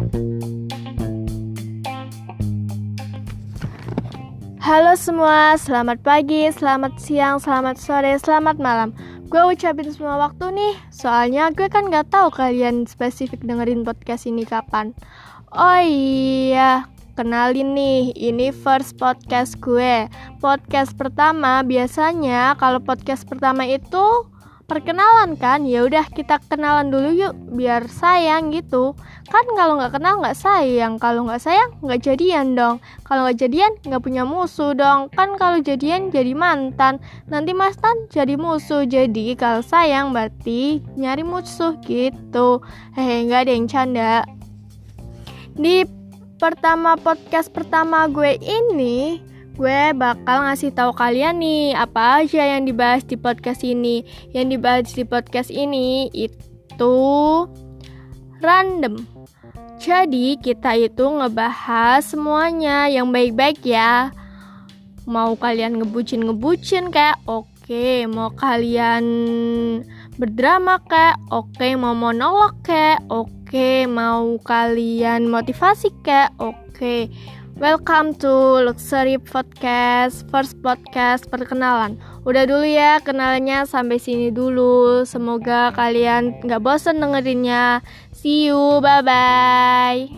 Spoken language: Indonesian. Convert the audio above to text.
Halo semua, selamat pagi, selamat siang, selamat sore, selamat malam. Gue ucapin semua waktu nih, soalnya gue kan gak tahu kalian spesifik dengerin podcast ini kapan. Oh iya, kenalin nih, ini first podcast gue. Podcast pertama biasanya kalau podcast pertama itu perkenalan kan? Ya udah kita kenalan dulu yuk biar sayang gitu. Kan kalau nggak kenal nggak sayang kalau nggak sayang nggak jadian dong. Kalau nggak jadian nggak punya musuh dong. Kan kalau jadian jadi mantan nanti mantan jadi musuh. Jadi kalau sayang berarti nyari musuh gitu. Hehe nggak ada yang canda. Di pertama podcast pertama gue ini gue bakal ngasih tahu kalian nih apa aja yang dibahas di podcast ini. Yang dibahas di podcast ini itu random. Jadi kita itu ngebahas semuanya yang baik-baik ya. Mau kalian ngebucin-ngebucin kayak oke, okay. mau kalian berdrama kayak oke, okay. mau monolog kayak oke, okay. mau kalian motivasi kayak oke. Okay Welcome to Luxury Podcast, first podcast perkenalan. Udah dulu ya kenalannya sampai sini dulu. Semoga kalian gak bosen dengerinnya. See you, bye bye.